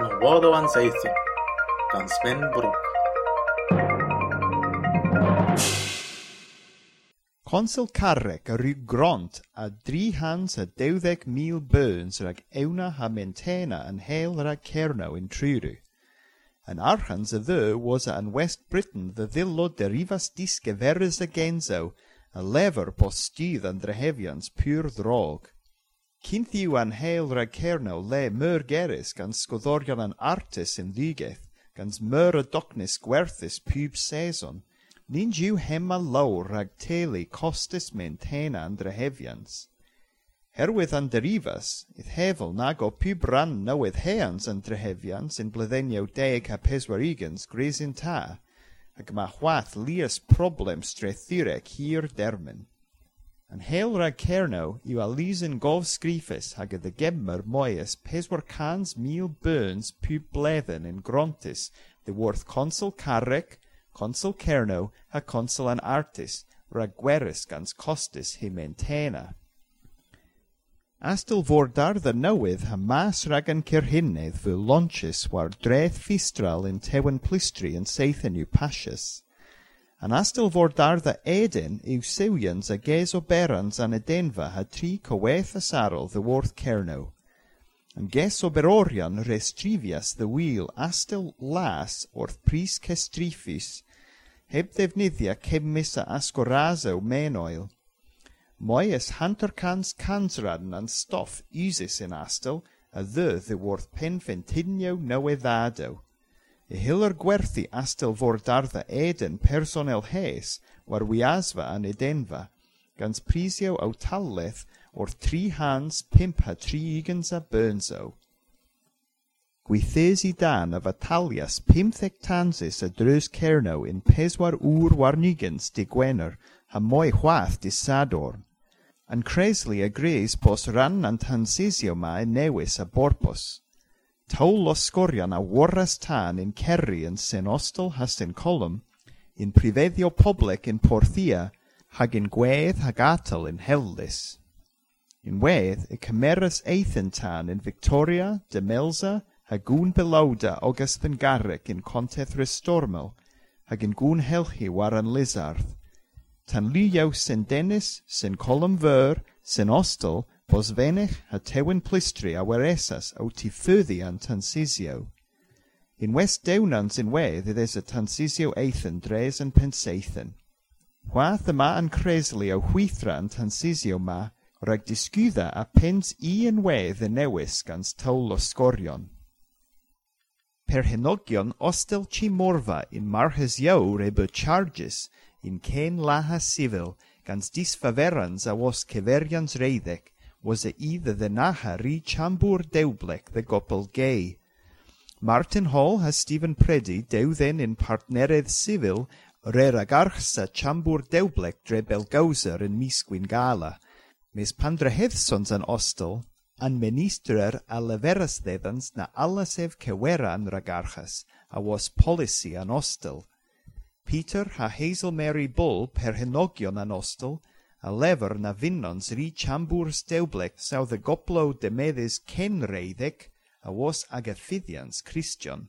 Yn Wardowan Saethu gan Sven Brwc. Consul Carreg a rhyw gront a 312,000 burns rhag ewna ha mentena yn hel rhag cerno yn Truru. An archans a dde was an West Britain the ddillo derifas disgeferys a genzo a lever postydd an drehefians pur ddrog. Cyn an hael rhag cernaw le myr geris gan sgoddorion an artis yn ddigeth, gan myr y docnis gwerthus pub seson, ni'n jiw hema lawr rhag teulu costus mynd henan drehefians. Herwydd an derifas, ydd hefel nag o pub ran newydd heans yn drehefians yn blyddeniaw deg a peswarigans gresin ta, ac mae chwath lias problem strethurec hir dermyn. Yn heil rhag Cernow yw Alisin gof sgrifus hag ydy gemmer moes 400,000 burns pub bledden yn grontis, dy worth consul carrec, consul Cernow a consul an artis, rhag gwerus gans costus himentena. Astil fod dardd y newydd ha mas rhag yn cyrhynydd fy lonchus war dreth fistral yn tewen plistri yn seithyn yw pasius. Yn astilfordar dda edyn yw Siwians ag Esoberans an Edenfa ha tri coweth asarol dhyworth Cerno. Yn Gesoberorion restrifias the wyl astil las wrth pris cestrifus, heb ddefnyddia cemmis a asgorasew menoil. Moes hanter cans cansran an stoff usis yn astil, a ddy ddyworth penfentinio neweddadew. Hiller gwerthu astel fordardda Eden personel hes war wiasfa yn Edenfa, gans prisio awtalaeth o'r tri hans pimp a tri igans a byrnsow. Gwythes i dan a fatalias pimtheg tansis a drws cernow yn peswar ŵr warnigans di Gwener a moi chwath di Sadorn. Yn Cresli agrees bos ran an tansisio mae newis a borpos tawl los sgorian a warras tân in Kerry yn Sen Ostol has in Colum, in Prifeddio Poblec in Porthia, hag in Gwedd hag Atal in Heldys. In Wedd, y cymeras eithyn tân in Victoria, Demelza, hag gwn belawda ogas garreg in Conteth Restormel, hag in gwn helchi waran Lizarth. Tan liw iaw sen Dennis, Colum Fyr, sy'n Ostol, Bosfennych ha tewen plistri a waresas o ti ffyddi an tansisio. Unwes dewnans unwedd iddes a tansisio eithyn dres yn penseithyn. Hwath yma yn cresli o hwythra yn tansisio ma, rhaid disgwydda a pens i unwedd y newis gans tawl o sgorion. Perhenogion ostel chi morfa in marhes iawr eb charges in cen laha civil gans disfaverans a was ceferians reiddec, was that either the Nahari Chambur Dewblek, the Gopal Gay. Martin Hall has Stephen Predi, then in Partneredd Civil, Reragarchsa Chambur Dewblek dre Belgauser in Mis Gala. Mis Pandrehethsons an Ostel, an Ministrer a Leveras Dedans na allasef Kewera an Ragarchas, a was Policy an Ostel. Peter ha Hazel Mary Bull per Henogion an Ostel, a lefr na vinnons ri chambur steublek saw the goplo de medes cenreiddec a was agathidians Christion.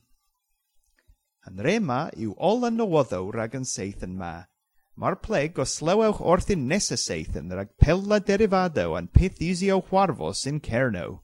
An rema yw ol yn nowoddow rag yn ma, Mae'r pleg o slewewch orthyn nesa seithyn pella derivado an peth isio chwarfos yn cerno.